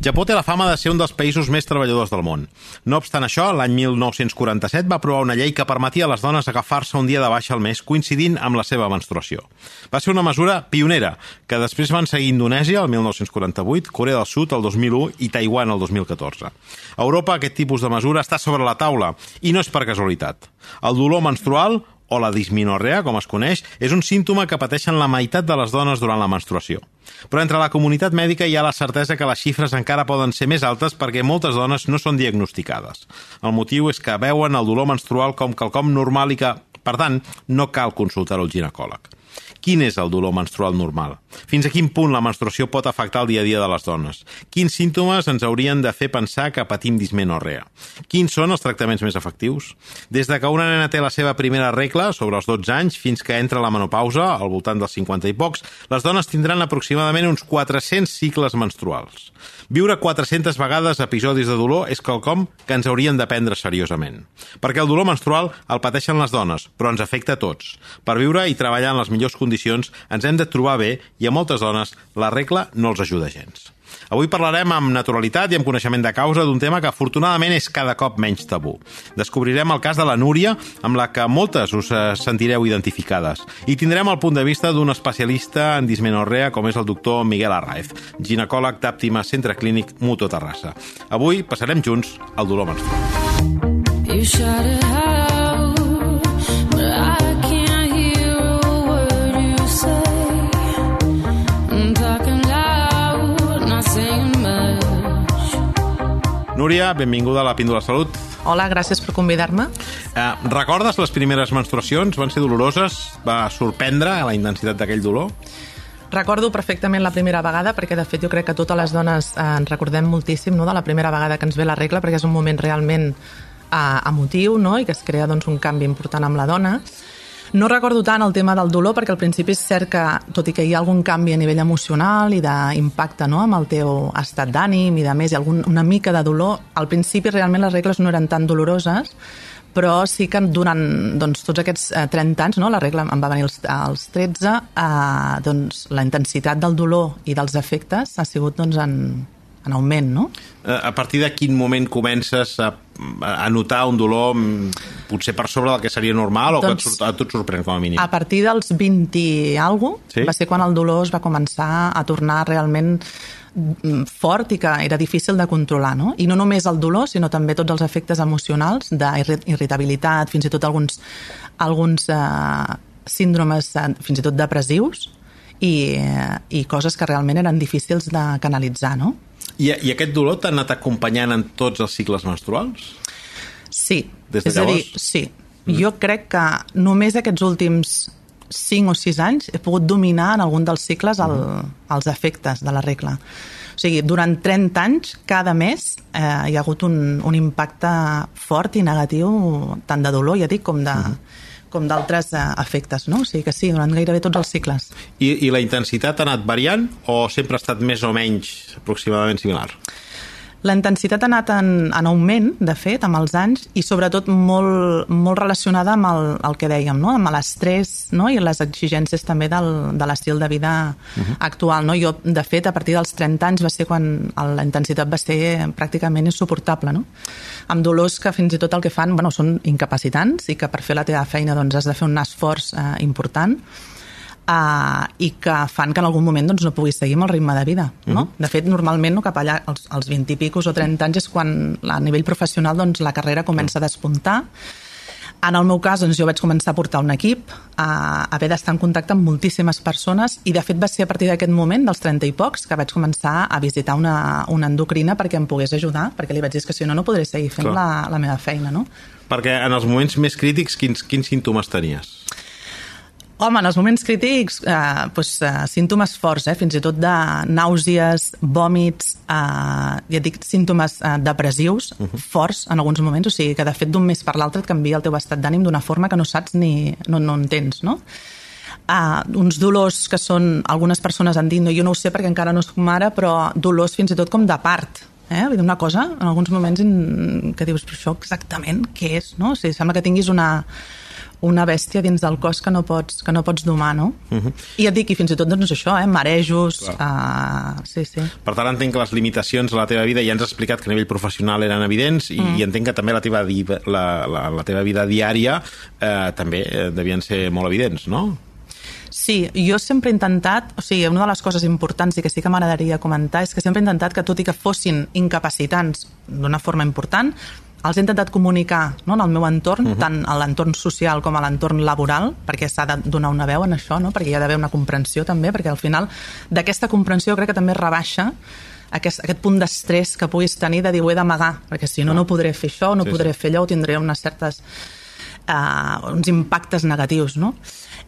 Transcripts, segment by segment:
Japó té la fama de ser un dels països més treballadors del món. No obstant això, l'any 1947 va aprovar una llei que permetia a les dones agafar-se un dia de baixa al mes coincidint amb la seva menstruació. Va ser una mesura pionera, que després van seguir Indonèsia el 1948, Corea del Sud el 2001 i Taiwan el 2014. A Europa aquest tipus de mesura està sobre la taula i no és per casualitat. El dolor menstrual o la disminorrea, com es coneix, és un símptoma que pateixen la meitat de les dones durant la menstruació. Però entre la comunitat mèdica hi ha la certesa que les xifres encara poden ser més altes perquè moltes dones no són diagnosticades. El motiu és que veuen el dolor menstrual com quelcom normal i que, per tant, no cal consultar el ginecòleg. Quin és el dolor menstrual normal? Fins a quin punt la menstruació pot afectar el dia a dia de les dones? Quins símptomes ens haurien de fer pensar que patim dismenorrea? Quins són els tractaments més efectius? Des de que una nena té la seva primera regla, sobre els 12 anys, fins que entra la menopausa, al voltant dels 50 i pocs, les dones tindran aproximadament uns 400 cicles menstruals. Viure 400 vegades episodis de dolor és quelcom que ens haurien de prendre seriosament. Perquè el dolor menstrual el pateixen les dones, però ens afecta a tots. Per viure i treballar en les millors condicions ens hem de trobar bé i a moltes dones la regla no els ajuda gens. Avui parlarem amb naturalitat i amb coneixement de causa d'un tema que afortunadament és cada cop menys tabú. Descobrirem el cas de la Núria, amb la que moltes us eh, sentireu identificades. I tindrem el punt de vista d'un especialista en dismenorrea com és el doctor Miguel Arraez, ginecòleg d'Àptima Centre Clínic Muto Terrassa. Avui passarem junts al dolor menstrual. You shut it out, Núria, benvinguda a la Píndola Salut. Hola, gràcies per convidar-me. Eh, recordes les primeres menstruacions? Van ser doloroses? Va sorprendre la intensitat d'aquell dolor? Recordo perfectament la primera vegada, perquè de fet jo crec que totes les dones eh, ens recordem moltíssim no, de la primera vegada que ens ve la regla, perquè és un moment realment eh, emotiu no, i que es crea doncs, un canvi important amb la dona. No recordo tant el tema del dolor perquè al principi és cert que, tot i que hi ha algun canvi a nivell emocional i d'impacte no, amb el teu estat d'ànim i de més, ha algun, una mica de dolor, al principi realment les regles no eren tan doloroses, però sí que durant doncs, tots aquests eh, 30 anys, no, la regla em va venir als, als 13, eh, doncs, la intensitat del dolor i dels efectes ha sigut doncs, en, en augment, no? Eh, a partir de quin moment comences a, a notar un dolor mm, potser per sobre del que seria normal o doncs, que a tu et sorprèn com a mínim? A partir dels 20 i alguna sí? va ser quan el dolor es va començar a tornar realment mm, fort i que era difícil de controlar, no? I no només el dolor, sinó també tots els efectes emocionals d'irritabilitat, fins i tot alguns, alguns eh, síndromes eh, fins i tot depressius i, eh, i coses que realment eren difícils de canalitzar, no? I, I aquest dolor t'ha anat acompanyant en tots els cicles menstruals? Sí. Des de és llavors? a dir, sí. Mm. Jo crec que només aquests últims 5 o 6 anys he pogut dominar en algun dels cicles el, mm. els efectes de la regla. O sigui, durant 30 anys, cada mes, eh, hi ha hagut un, un impacte fort i negatiu, tant de dolor, ja dic, com de, mm com d'altres eh, efectes, no? O sigui que sí, durant gairebé tots els cicles. I, I la intensitat ha anat variant o sempre ha estat més o menys aproximadament similar? La intensitat ha anat en, en augment, de fet, amb els anys, i sobretot molt, molt relacionada amb el, el que dèiem, no? amb l'estrès no? i les exigències també del, de l'estil de vida uh -huh. actual. No? Jo, de fet, a partir dels 30 anys va ser quan la intensitat va ser pràcticament insuportable, no? Amb dolors que fins i tot el que fan bueno, són incapacitants i que per fer la teva feina doncs, has de fer un esforç eh, important uh, i que fan que en algun moment doncs, no puguis seguir amb el ritme de vida. No? Mhm. -huh. De fet, normalment no, cap allà als, als 20 i picos o 30 anys és quan a nivell professional doncs, la carrera comença a despuntar en el meu cas, doncs, jo vaig començar a portar un equip, a haver d'estar en contacte amb moltíssimes persones i, de fet, va ser a partir d'aquest moment, dels 30 i pocs, que vaig començar a visitar una, una endocrina perquè em pogués ajudar, perquè li vaig dir que si no, no podré seguir fent la, la meva feina, no? Perquè en els moments més crítics, quins, quins símptomes tenies? Home, en els moments crítics, eh, doncs, eh, símptomes forts, eh, fins i tot de nàusees, vòmits, eh, ja dic, símptomes eh, depressius uh mhm. -huh. forts en alguns moments, o sigui que de fet d'un mes per l'altre et canvia el teu estat d'ànim d'una forma que no saps ni no, no entens, no? Uh, uns dolors que són, algunes persones han dit, no, jo no ho sé perquè encara no soc mare, però dolors fins i tot com de part, eh? Vull dir, una cosa, en alguns moments que dius, però això exactament què és, no? O sigui, sembla que tinguis una, una bèstia dins del cos que no pots, que no pots domar, no? Uh -huh. I et dic, i fins i tot doncs això, eh? marejos, uh, sí, sí. Per tant, entenc que les limitacions a la teva vida, ja ens has explicat que a nivell professional eren evidents, i, mm. i entenc que també la teva, la, la, la teva vida diària eh, també eh, devien ser molt evidents, no? Sí, jo sempre he intentat, o sigui, una de les coses importants i que sí que m'agradaria comentar és que sempre he intentat que tot i que fossin incapacitants d'una forma important, els he intentat comunicar no, en el meu entorn, uh -huh. tant a l'entorn social com a l'entorn laboral, perquè s'ha de donar una veu en això, no? perquè hi ha d'haver una comprensió també, perquè al final d'aquesta comprensió crec que també rebaixa aquest, aquest punt d'estrès que puguis tenir de dir ho he d'amagar, perquè si no, no podré fer això, no sí, podré sí. fer allò, o tindré unes certes uh, uns impactes negatius, no?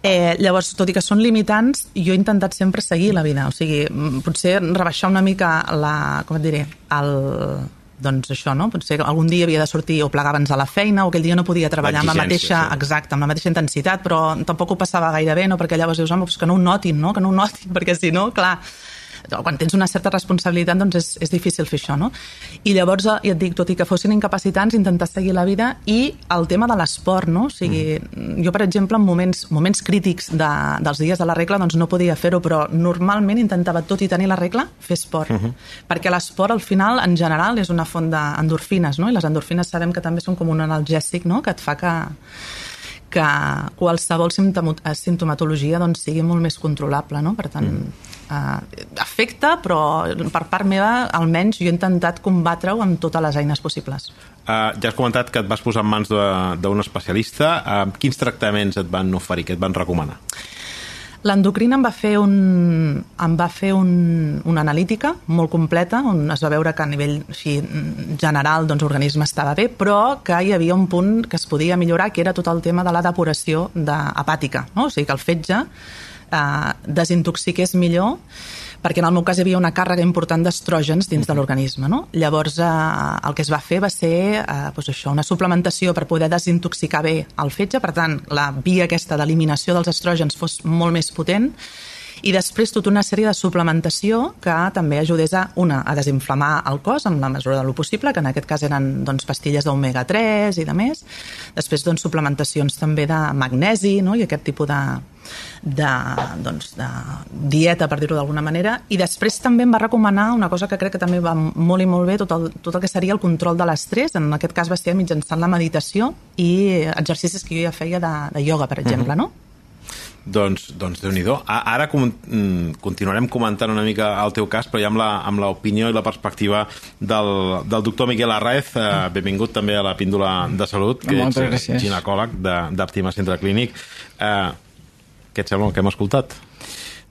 Eh, llavors, tot i que són limitants, jo he intentat sempre seguir la vida, o sigui, potser rebaixar una mica la, com et diré, el, doncs això, no? Potser algun dia havia de sortir o plegar abans a la feina o aquell dia no podia treballar amb la mateixa, sí. exacte, amb la mateixa intensitat, però tampoc ho passava gaire bé, no? Perquè llavors dius, home, que no ho notin, no? Que no ho notin, perquè si no, clar, quan tens una certa responsabilitat doncs és, és difícil fer això, no? I llavors, ja et dic, tot i que fossin incapacitants, intentar seguir la vida i el tema de l'esport, no? O sigui, mm. jo, per exemple, en moments, moments crítics de, dels dies de la regla, doncs no podia fer-ho, però normalment intentava, tot i tenir la regla, fer esport. Mm-hmm. -huh. Perquè l'esport, al final, en general, és una font d'endorfines, no? I les endorfines sabem que també són com un analgèsic, no?, que et fa que que qualsevol simptomatologia doncs, sigui molt més controlable, no? Per tant, mm eh, afecta, però per part meva, almenys, jo he intentat combatre-ho amb totes les eines possibles. Uh, ja has comentat que et vas posar en mans d'un especialista. Uh, quins tractaments et van oferir, què et van recomanar? L'endocrina em va fer, un, em va fer un, una analítica molt completa, on es va veure que a nivell així, general doncs, l'organisme estava bé, però que hi havia un punt que es podia millorar, que era tot el tema de la depuració de, hepàtica. No? O sigui que el fetge eh, desintoxiqués millor perquè en el meu cas hi havia una càrrega important d'estrògens dins de l'organisme. No? Llavors, eh, el que es va fer va ser eh, doncs això, una suplementació per poder desintoxicar bé el fetge, per tant, la via aquesta d'eliminació dels estrògens fos molt més potent, i després tota una sèrie de suplementació que també ajudés a, una, a desinflamar el cos en la mesura de lo possible, que en aquest cas eren doncs, pastilles d'omega-3 i de més, després doncs, suplementacions també de magnesi no? i aquest tipus de, de, doncs, de dieta, per dir-ho d'alguna manera, i després també em va recomanar una cosa que crec que també va molt i molt bé, tot el, tot el que seria el control de l'estrès, en aquest cas va ser mitjançant la meditació i exercicis que jo ja feia de, de ioga, per exemple, uh -huh. no? Doncs, doncs déu nhi Ara com, mm, continuarem comentant una mica el teu cas, però ja amb l'opinió i la perspectiva del, del doctor Miquel Arraez. Eh, benvingut també a la píndola de salut, que Moltes ets gràcies. ginecòleg d'Àptima Centre Clínic. Eh, què et sembla el que hem escoltat?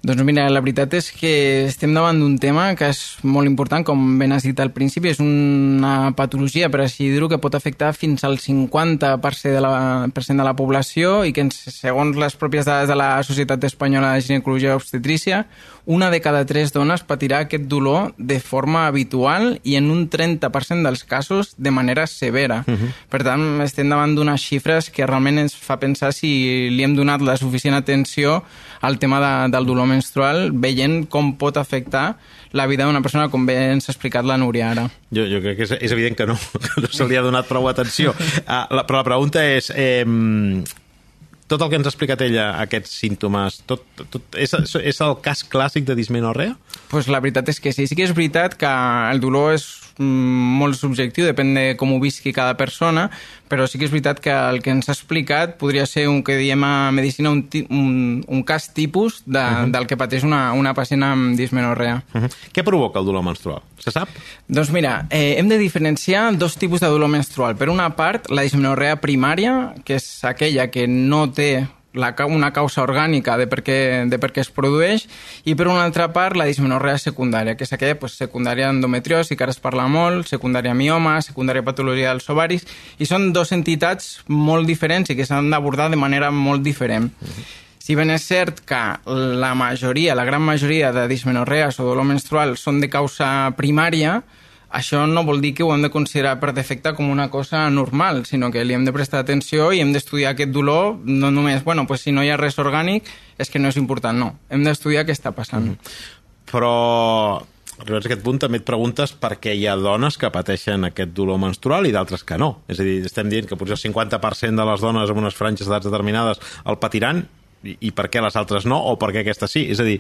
Doncs mira, la veritat és que estem davant d'un tema que és molt important, com ben has dit al principi, és una patologia, per així dir-ho, que pot afectar fins al 50% de la, de la població i que, segons les pròpies dades de la Societat Espanyola de Ginecologia i Obstetrícia, una de cada tres dones patirà aquest dolor de forma habitual i en un 30% dels casos de manera severa. Uh mhm. -huh. Per tant, estem davant d'unes xifres que realment ens fa pensar si li hem donat la suficient atenció al tema de, del dolor menstrual, veient com pot afectar la vida d'una persona, com bé ens ha explicat la Núria ara. Jo, jo crec que és, és evident que no, que no se li ha donat prou atenció. Uh, la, però la pregunta és, eh, tot el que ens ha explicat ella, aquests símptomes, tot, tot, és, és el cas clàssic de dismenorrea? Pues la veritat és que sí. Sí que és veritat que el dolor és mm, molt subjectiu, depèn de com ho visqui cada persona, però sí que és veritat que el que ens ha explicat podria ser un que diem a medicina un, un, un cas tipus de, uh. -huh. del que pateix una, una pacient amb dismenorrea. Uh. -huh. Què provoca el dolor menstrual? Se sap? Doncs mira, eh, hem de diferenciar dos tipus de dolor menstrual. Per una part, la dismenorrea primària, que és aquella que no té la, una causa orgànica de per, què, de per què es produeix i per una altra part la dismenorrea secundària, que és aquella pues, secundària endometriosi, que ara es parla molt, secundària mioma, secundària patologia dels ovaris, i són dues entitats molt diferents i que s'han d'abordar de manera molt diferent. Uh -huh. Si ben és cert que la majoria, la gran majoria de dismenorrees o dolor menstrual són de causa primària, això no vol dir que ho hem de considerar per defecte com una cosa normal, sinó que li hem de prestar atenció i hem d'estudiar aquest dolor, no només, bueno, pues si no hi ha res orgànic, és que no és important, no. Hem d'estudiar què està passant. Mm. Però arribats a aquest punt també et preguntes per què hi ha dones que pateixen aquest dolor menstrual i d'altres que no. És a dir, estem dient que potser el 50% de les dones amb unes franges d'edats determinades el patiran i, i per què les altres no o per què aquestes sí. És a dir,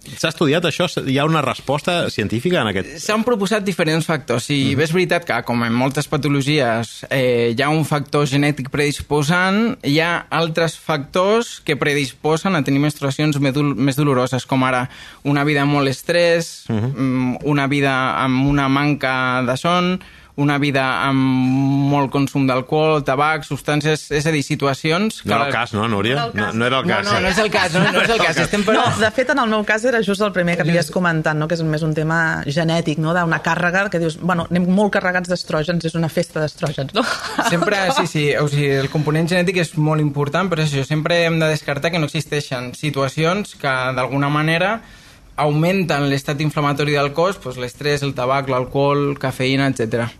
S'ha estudiat això? Hi ha una resposta científica en aquest... S'han proposat diferents factors. Si mm -hmm. és veritat que, com en moltes patologies, eh, hi ha un factor genètic predisposant, hi ha altres factors que predisposen a tenir menstruacions més doloroses, com ara una vida amb molt estrès, mm -hmm. una vida amb una manca de son, una vida amb molt consum d'alcohol, tabac, substàncies, és a dir, situacions... No era el cas, no, Núria? No, no era el cas. No, no, no és el cas, no, no és el cas. Estem per... No, de fet, en el meu cas era just el primer que havies comentat, no? que és més un tema genètic, no? d'una càrrega que dius, bueno, anem molt carregats d'estrògens, és una festa d'estrògens, no? Sempre, sí, sí, o sigui, el component genètic és molt important, però és això, sempre hem de descartar que no existeixen situacions que, d'alguna manera, augmenten l'estat inflamatori del cos, doncs l'estrès, el tabac, l'alcohol, cafeïna, etc.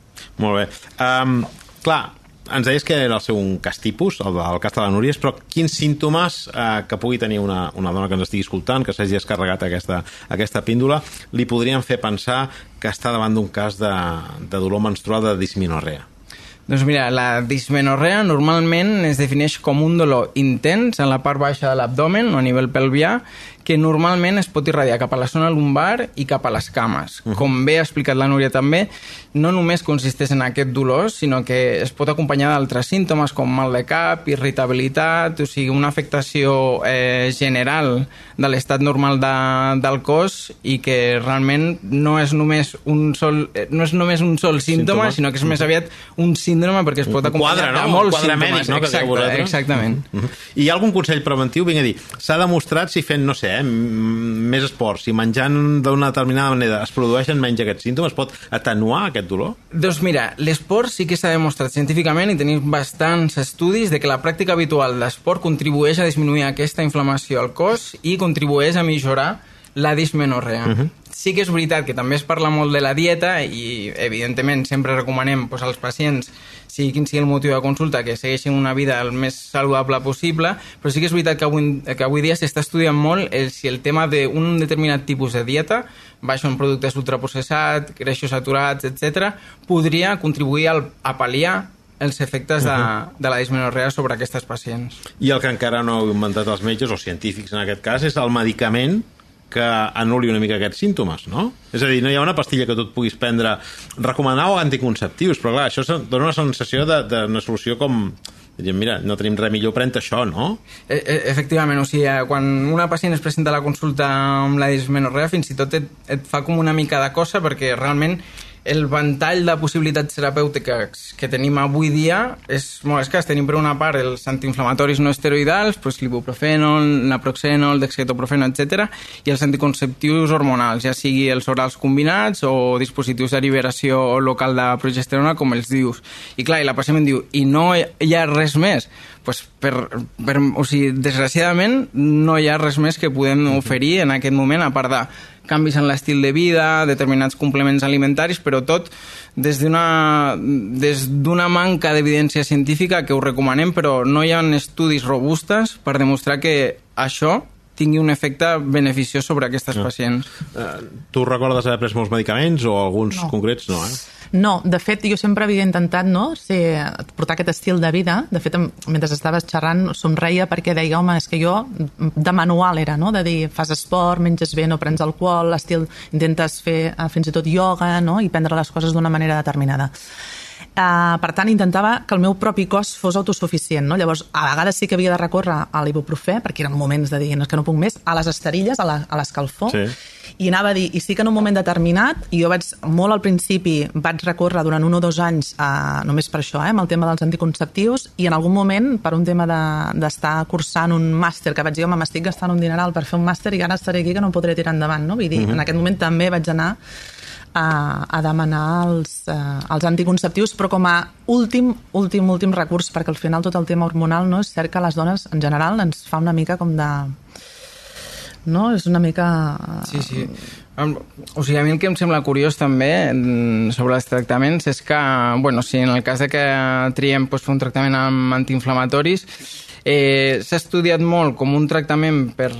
Molt bé. Um, clar, ens deies que era el seu un cas tipus, el del cas de la Núria, però quins símptomes eh, que pugui tenir una, una dona que ens estigui escoltant, que s'hagi descarregat aquesta, aquesta píndola, li podrien fer pensar que està davant d'un cas de, de dolor menstrual de disminorrea? Doncs mira, la dismenorrea normalment es defineix com un dolor intens en la part baixa de l'abdomen o a nivell pelvià que normalment es pot irradiar cap a la zona lumbar i cap a les cames. Uh -huh. Com bé ha explicat la Núria també, no només consisteix en aquest dolor, sinó que es pot acompanyar d'altres símptomes com mal de cap, irritabilitat, o sigui, una afectació eh, general de l'estat normal de, del cos i que realment no és només un sol, eh, no és només un sol símptoma, símptoma. sinó que és més aviat un síndrome perquè es pot acompanyar quadre, no? de molts símptomes. Mèdic, no? Exacte, exactament. Uh -huh. I hi ha algun consell preventiu? Vinc a dir, s'ha demostrat si fent, no sé, eh, més esport, si menjant d'una determinada manera es produeixen menys aquests símptomes, pot atenuar aquest dolor? Doncs mira, l'esport sí que s'ha demostrat científicament i tenim bastants estudis de que la pràctica habitual d'esport contribueix a disminuir aquesta inflamació al cos i contribueix a millorar la dismenorrea. Uh -huh. Sí que és veritat que també es parla molt de la dieta i, evidentment, sempre recomanem pues, als pacients, sigui quin sigui el motiu de consulta, que segueixin una vida el més saludable possible, però sí que és veritat que avui, que avui dia s'està estudiant molt el, si el tema d'un determinat tipus de dieta, baix en productes ultraprocessats, greixos saturats, etc., podria contribuir al, a pal·liar els efectes de, uh -huh. de la dismenorrea sobre aquestes pacients. I el que encara no heu inventat els metges o científics en aquest cas és el medicament que anul·li una mica aquests símptomes, no? És a dir, no hi ha una pastilla que tu et puguis prendre recomanar o anticonceptius, però clar, això dona una sensació d'una solució com Diríem, mira, no tenim res millor, pren això, no? E, e efectivament, o sigui, eh, quan una pacient es presenta a la consulta amb la dismenorrea, fins i tot et, et fa com una mica de cosa perquè realment el ventall de possibilitats terapèutiques que tenim avui dia és molt escàs. Tenim per una part els antiinflamatoris no esteroidals, doncs l'ibuprofènol, naproxènol, dextroprofeno, etc. i els anticonceptius hormonals, ja sigui els orals combinats o dispositius d'alliberació local de progesterona, com els dius. I clar, i la pacient em diu, i no hi ha res més? Pues per, per, o sigui, desgraciadament no hi ha res més que podem oferir en aquest moment a part de canvis en l'estil de vida, determinats complements alimentaris, però tot des d'una manca d'evidència científica que ho recomanem, però no hi ha estudis robustes per demostrar que això tingui un efecte beneficiós sobre aquestes no. pacients. Uh, tu recordes haver pres molts medicaments o alguns no. concrets? No, eh? No, de fet, jo sempre havia intentat no, ser, portar aquest estil de vida. De fet, mentre estaves xerrant, somreia perquè deia, home, és que jo de manual era, no?, de dir, fas esport, menges bé, no prens alcohol, l'estil, intentes fer eh, fins i tot ioga, no?, i prendre les coses d'una manera determinada. Uh, per tant, intentava que el meu propi cos fos autosuficient. No? Llavors, a vegades sí que havia de recórrer a l'ibuprofè, perquè eren moments de dir que no puc més, a les esterilles, a l'escalfor, sí i anava a dir, i sí que en un moment determinat, i jo vaig, molt al principi, vaig recórrer durant un o dos anys a, només per això, eh, amb el tema dels anticonceptius, i en algun moment, per un tema d'estar de, cursant un màster, que vaig dir, home, m'estic gastant un dineral per fer un màster i ara estaré aquí que no podré tirar endavant, no? Vull dir, uh mhm. -huh. en aquest moment també vaig anar a, a demanar els, uh, els anticonceptius, però com a últim, últim, últim recurs, perquè al final tot el tema hormonal no és cert que les dones en general ens fa una mica com de no? És una mica... Sí, sí. O sigui, a mi el que em sembla curiós també sobre els tractaments és que, bueno, si en el cas de que triem pues, fer un tractament amb antiinflamatoris, eh, s'ha estudiat molt com un tractament per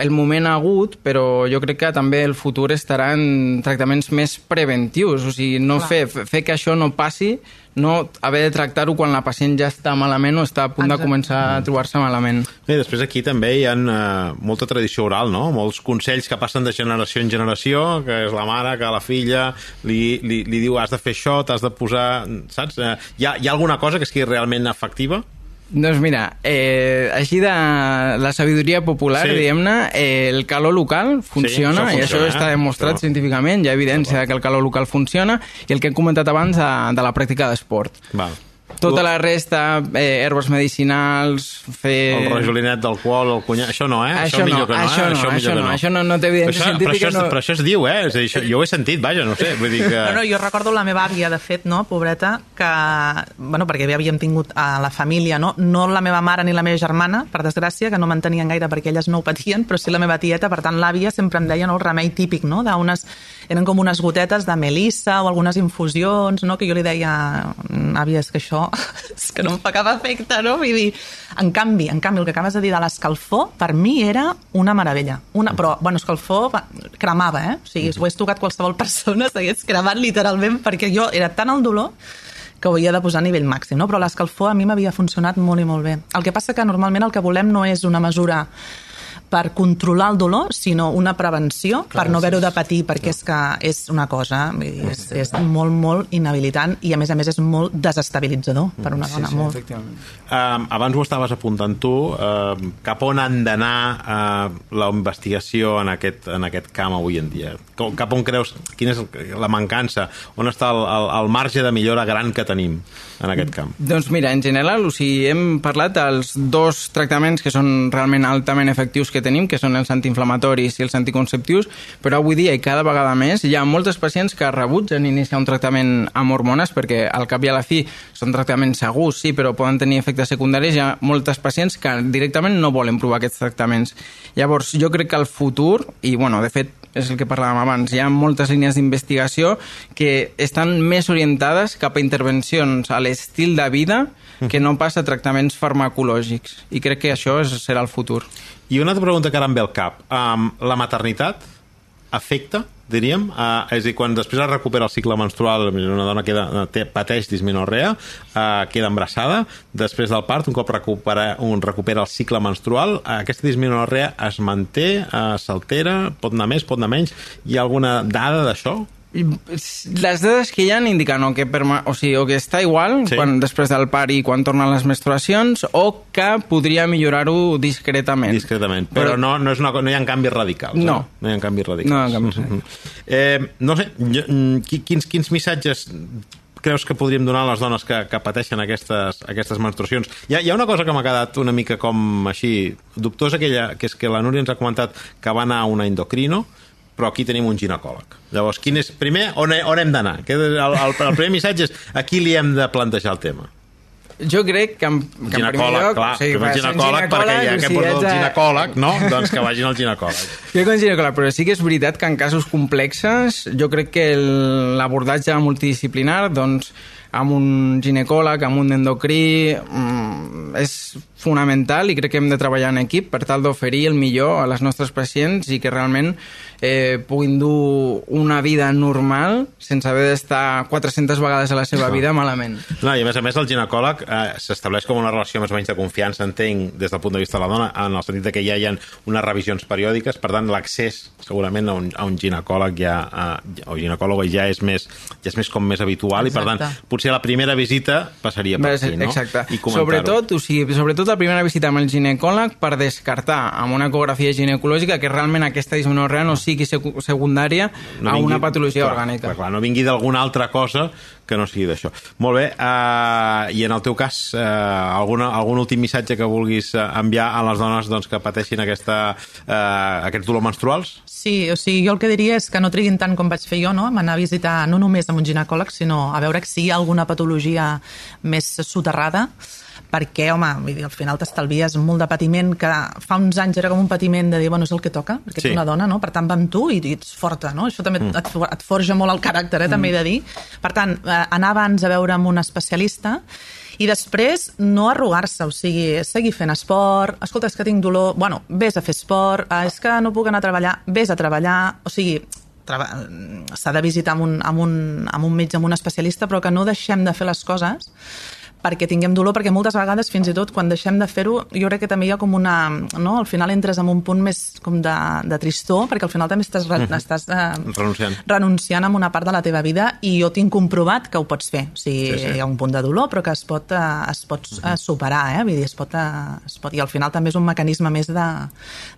el moment agut, però jo crec que també el futur estarà en tractaments més preventius, o sigui, no fer, fer que això no passi, no haver de tractar-ho quan la pacient ja està malament o està a punt Exacte. de començar a trobar-se malament. I després aquí també hi ha uh, molta tradició oral, no? Molts consells que passen de generació en generació, que és la mare que a la filla li, li, li diu has de fer això, t'has de posar... Saps? Uh, hi, ha, hi ha alguna cosa que sigui realment efectiva? Doncs mira, eh, així de la sabidoria popular, sí. diguem-ne, eh, el calor local funciona, sí, això funciona, i això està demostrat això. científicament, hi ha evidència que el calor local funciona, i el que hem comentat abans de, de la pràctica d'esport. Val. Tota la resta, eh, herbes medicinals, fer... El rajolinet d'alcohol, el cunyat... Això no, eh? Això, això no, que no, això, eh? no, això, això no, no, això no, no té evidència això, científica. Però això, no... però això es diu, eh? És dir, això, jo ho he sentit, vaja, no sé. Vull dir que... No, no, jo recordo la meva àvia, de fet, no, pobreta, que... Bueno, perquè ja havíem tingut a la família, no? No la meva mare ni la meva germana, per desgràcia, que no mantenien gaire perquè elles no ho patien, però sí la meva tieta, per tant, l'àvia sempre em deia no, el remei típic, no? D'unes... Eren com unes gotetes de melissa o algunes infusions, no? Que jo li deia, àvia, és que això... És que no em fa cap efecte, no? Vull dir, en canvi, en canvi, el que acabes de dir de l'escalfor, per mi era una meravella. Una, però, bueno, escalfor cremava, eh? O sigui, si ho hagués tocat qualsevol persona, s'hagués cremat literalment, perquè jo era tan el dolor que ho havia de posar a nivell màxim, no? però l'escalfor a mi m'havia funcionat molt i molt bé. El que passa que normalment el que volem no és una mesura per controlar el dolor, sinó una prevenció Clar, per no haver-ho de patir, perquè no. és que és una cosa, és, és molt, molt inhabilitant i a més a més és molt desestabilitzador per una dona. Sí, sí, molt. efectivament. Um, abans ho estaves apuntant tu, uh, cap on han d'anar uh, la investigació en aquest, en aquest camp avui en dia? Cap on creus, quina és la mancança? On està el, el, el marge de millora gran que tenim en aquest camp? Doncs mira, en general, o sigui, hem parlat dels dos tractaments que són realment altament efectius que que tenim, que són els antiinflamatoris i els anticonceptius, però avui dia i cada vegada més hi ha moltes pacients que rebutgen iniciar un tractament amb hormones perquè al cap i a la fi són tractaments segurs, sí, però poden tenir efectes secundaris. Hi ha moltes pacients que directament no volen provar aquests tractaments. Llavors, jo crec que el futur, i bueno, de fet és el que parlàvem abans, hi ha moltes línies d'investigació que estan més orientades cap a intervencions a l'estil de vida que no pas a tractaments farmacològics. I crec que això és, serà el futur. I una altra pregunta que ara em ve al cap. Um, la maternitat afecta, diríem? Uh, és a dir, quan després es recupera el cicle menstrual, una dona queda, té, pateix disminorrea, uh, queda embarassada, després del part, un cop recupera, un recupera el cicle menstrual, uh, aquesta disminorrea es manté, uh, s'altera, pot anar més, pot anar menys? Hi ha alguna dada d'això? Les dades que hi ha indiquen o que, perma, o sigui, o que està igual sí. quan, després del part i quan tornen les menstruacions o que podria millorar-ho discretament. Discretament, però, però no, no, és una, no hi ha canvis radicals. No. Eh? No hi ha canvis radicals. No hi ha canvis radicals. Eh, no sé, jo, mm, quins, quins missatges creus que podríem donar a les dones que, que pateixen aquestes, aquestes menstruacions? Hi ha, hi ha una cosa que m'ha quedat una mica com així dubtosa, aquella, que és que la Núria ens ha comentat que va anar a una endocrino, però aquí tenim un ginecòleg. Llavors, quin és, primer, on, on hem d'anar? El, el, el primer missatge és a qui li hem de plantejar el tema? Jo crec que en, que en primer lloc... Clar, sí, primer ginecòleg, ginecòleg, perquè ja que porta el ginecòleg, no? doncs que vagin al ginecòleg. Jo com ginecòleg, però sí que és veritat que en casos complexes jo crec que l'abordatge multidisciplinar doncs, amb un ginecòleg, amb un endocrí, mm, és fonamental i crec que hem de treballar en equip per tal d'oferir el millor a les nostres pacients i que realment eh, puguin dur una vida normal sense haver d'estar 400 vegades a la seva vida malament. No, I a més a més el ginecòleg eh, s'estableix com una relació més o menys de confiança, entenc, des del punt de vista de la dona, en el sentit que ja hi ha unes revisions periòdiques, per tant l'accés segurament a un, a un ginecòleg ja, eh, o ginecòloga ja és més, ja és més com més habitual Exacte. i per tant potser la primera visita passaria per aquí, no? Exacte. I sobretot, o sigui, sobretot la primera visita amb el ginecòleg per descartar amb una ecografia ginecològica que realment aquesta dismenorrea no sigui secundària no vingui, a una patologia clar, orgànica. Clar, clar, no vingui d'alguna altra cosa que no sigui d'això. Molt bé, uh, i en el teu cas, uh, alguna, algun últim missatge que vulguis eh, enviar a les dones doncs, que pateixin aquesta, uh, aquests dolors menstruals? Sí, o sigui, jo el que diria és que no triguin tant com vaig fer jo, no? anar a visitar no només amb un ginecòleg, sinó a veure si hi ha alguna patologia més soterrada, perquè, home, vull dir, al final t'estalvies molt de patiment, que fa uns anys era com un patiment de dir, bueno, és el que toca, perquè sí. ets una dona, no? Per tant, va amb tu i, ets forta, no? Això també mm. et, et forja molt el caràcter, eh, mm. també he de dir. Per tant, eh, anar abans a veure amb un especialista I després, no arrugar-se, o sigui, seguir fent esport, escolta, és que tinc dolor, bueno, vés a fer esport, ah, és que no puc anar a treballar, vés a treballar, o sigui, s'ha de visitar amb un, amb, un, amb un metge, amb un especialista, però que no deixem de fer les coses perquè tinguem dolor, perquè moltes vegades, fins i tot, quan deixem de fer-ho, jo crec que també hi ha com una... No? Al final entres en un punt més com de, de tristor, perquè al final també estàs, uh mhm. estàs eh, renunciant. renunciant a una part de la teva vida i jo tinc comprovat que ho pots fer. O sigui, sí, sí. hi ha un punt de dolor, però que es pot, eh, es pot uh -huh. superar, eh? Vull dir, es pot, eh, es pot... I al final també és un mecanisme més de,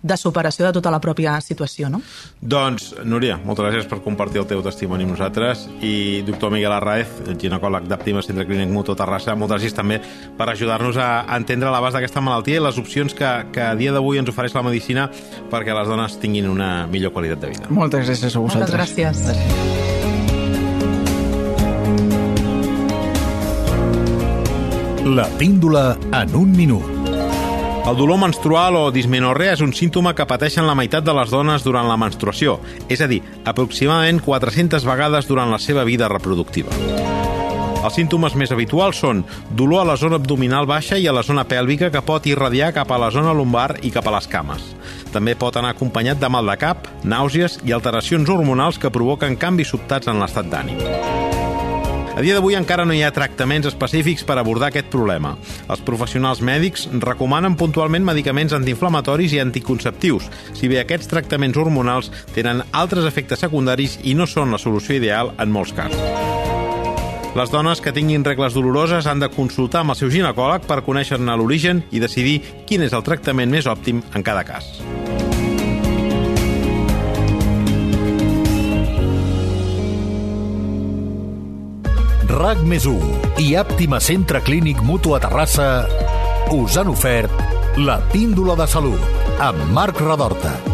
de superació de tota la pròpia situació, no? Doncs, Núria, moltes gràcies per compartir el teu testimoni amb nosaltres i doctor Miguel Arraez, ginecòleg d'Àptima Centre Clínic Mutu Terrassa, moltes gràcies també per ajudar-nos a entendre l'abast d'aquesta malaltia i les opcions que, que a dia d'avui ens ofereix la medicina perquè les dones tinguin una millor qualitat de vida. Moltes gràcies a vosaltres. Moltes gràcies. gràcies. La píndola en un minut. El dolor menstrual o dismenorrea és un símptoma que pateixen la meitat de les dones durant la menstruació, és a dir, aproximadament 400 vegades durant la seva vida reproductiva. Els símptomes més habituals són dolor a la zona abdominal baixa i a la zona pèlvica que pot irradiar cap a la zona lumbar i cap a les cames. També pot anar acompanyat de mal de cap, nàusees i alteracions hormonals que provoquen canvis sobtats en l'estat d'ànim. A dia d'avui encara no hi ha tractaments específics per abordar aquest problema. Els professionals mèdics recomanen puntualment medicaments antiinflamatoris i anticonceptius, si bé aquests tractaments hormonals tenen altres efectes secundaris i no són la solució ideal en molts casos. Les dones que tinguin regles doloroses han de consultar amb el seu ginecòleg per conèixer-ne l'origen i decidir quin és el tractament més òptim en cada cas. RAC més i Àptima Centre Clínic Mutu a Terrassa us han ofert la píndola de salut amb Marc Radorta.